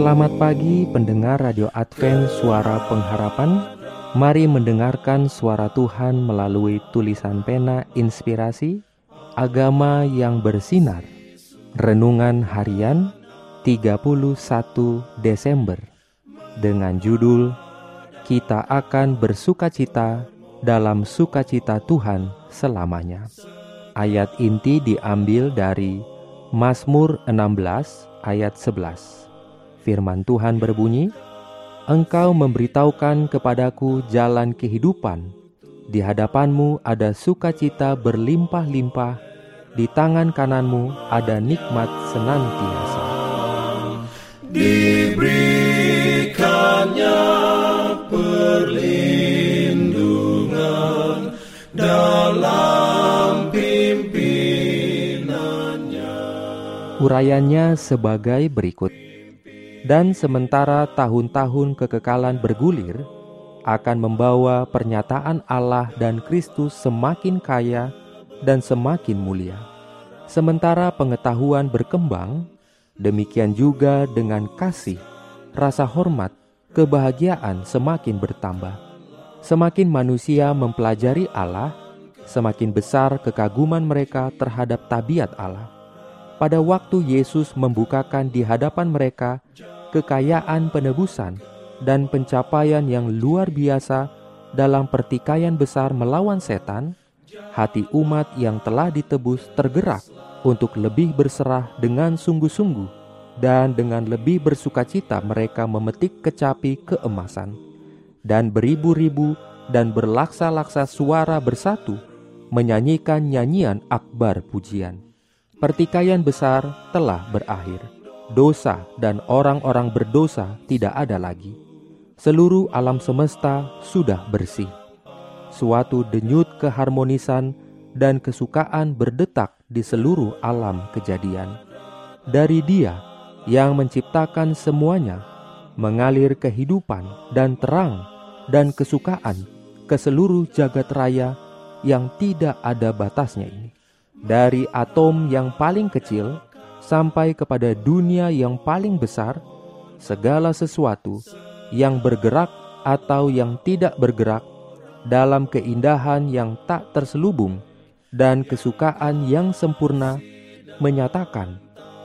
Selamat pagi pendengar Radio Advent Suara Pengharapan. Mari mendengarkan suara Tuhan melalui tulisan pena inspirasi Agama yang bersinar. Renungan harian 31 Desember. Dengan judul Kita akan bersuka cita dalam sukacita Tuhan selamanya. Ayat inti diambil dari Mazmur 16 ayat 11 Firman Tuhan berbunyi, Engkau memberitahukan kepadaku jalan kehidupan. Di hadapanmu ada sukacita berlimpah-limpah, di tangan kananmu ada nikmat senantiasa. Diberikannya perlindungan dalam pimpinannya. Urayanya sebagai berikut. Dan sementara tahun-tahun kekekalan bergulir, akan membawa pernyataan Allah dan Kristus semakin kaya dan semakin mulia. Sementara pengetahuan berkembang, demikian juga dengan kasih, rasa hormat, kebahagiaan semakin bertambah. Semakin manusia mempelajari Allah, semakin besar kekaguman mereka terhadap tabiat Allah pada waktu Yesus membukakan di hadapan mereka kekayaan penebusan dan pencapaian yang luar biasa dalam pertikaian besar melawan setan, hati umat yang telah ditebus tergerak untuk lebih berserah dengan sungguh-sungguh dan dengan lebih bersukacita mereka memetik kecapi keemasan dan beribu-ribu dan berlaksa-laksa suara bersatu menyanyikan nyanyian akbar pujian pertikaian besar telah berakhir. Dosa dan orang-orang berdosa tidak ada lagi. Seluruh alam semesta sudah bersih. Suatu denyut keharmonisan dan kesukaan berdetak di seluruh alam kejadian. Dari Dia yang menciptakan semuanya, mengalir kehidupan dan terang dan kesukaan ke seluruh jagat raya yang tidak ada batasnya ini dari atom yang paling kecil sampai kepada dunia yang paling besar, segala sesuatu yang bergerak atau yang tidak bergerak dalam keindahan yang tak terselubung dan kesukaan yang sempurna menyatakan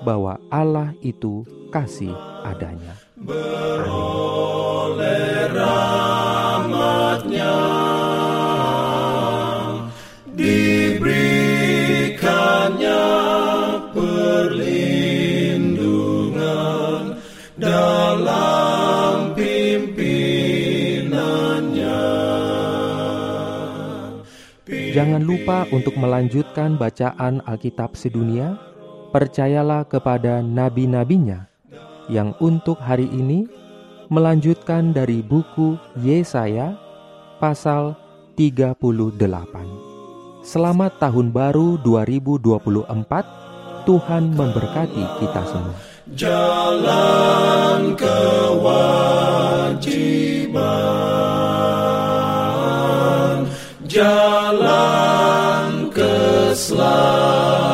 bahwa Allah itu kasih adanya. Beroleh Jangan lupa untuk melanjutkan bacaan Alkitab sedunia. Percayalah kepada nabi-nabinya yang untuk hari ini melanjutkan dari buku Yesaya pasal 38. Selamat tahun baru 2024. Tuhan memberkati kita semua. Jalan jalan keselamatan.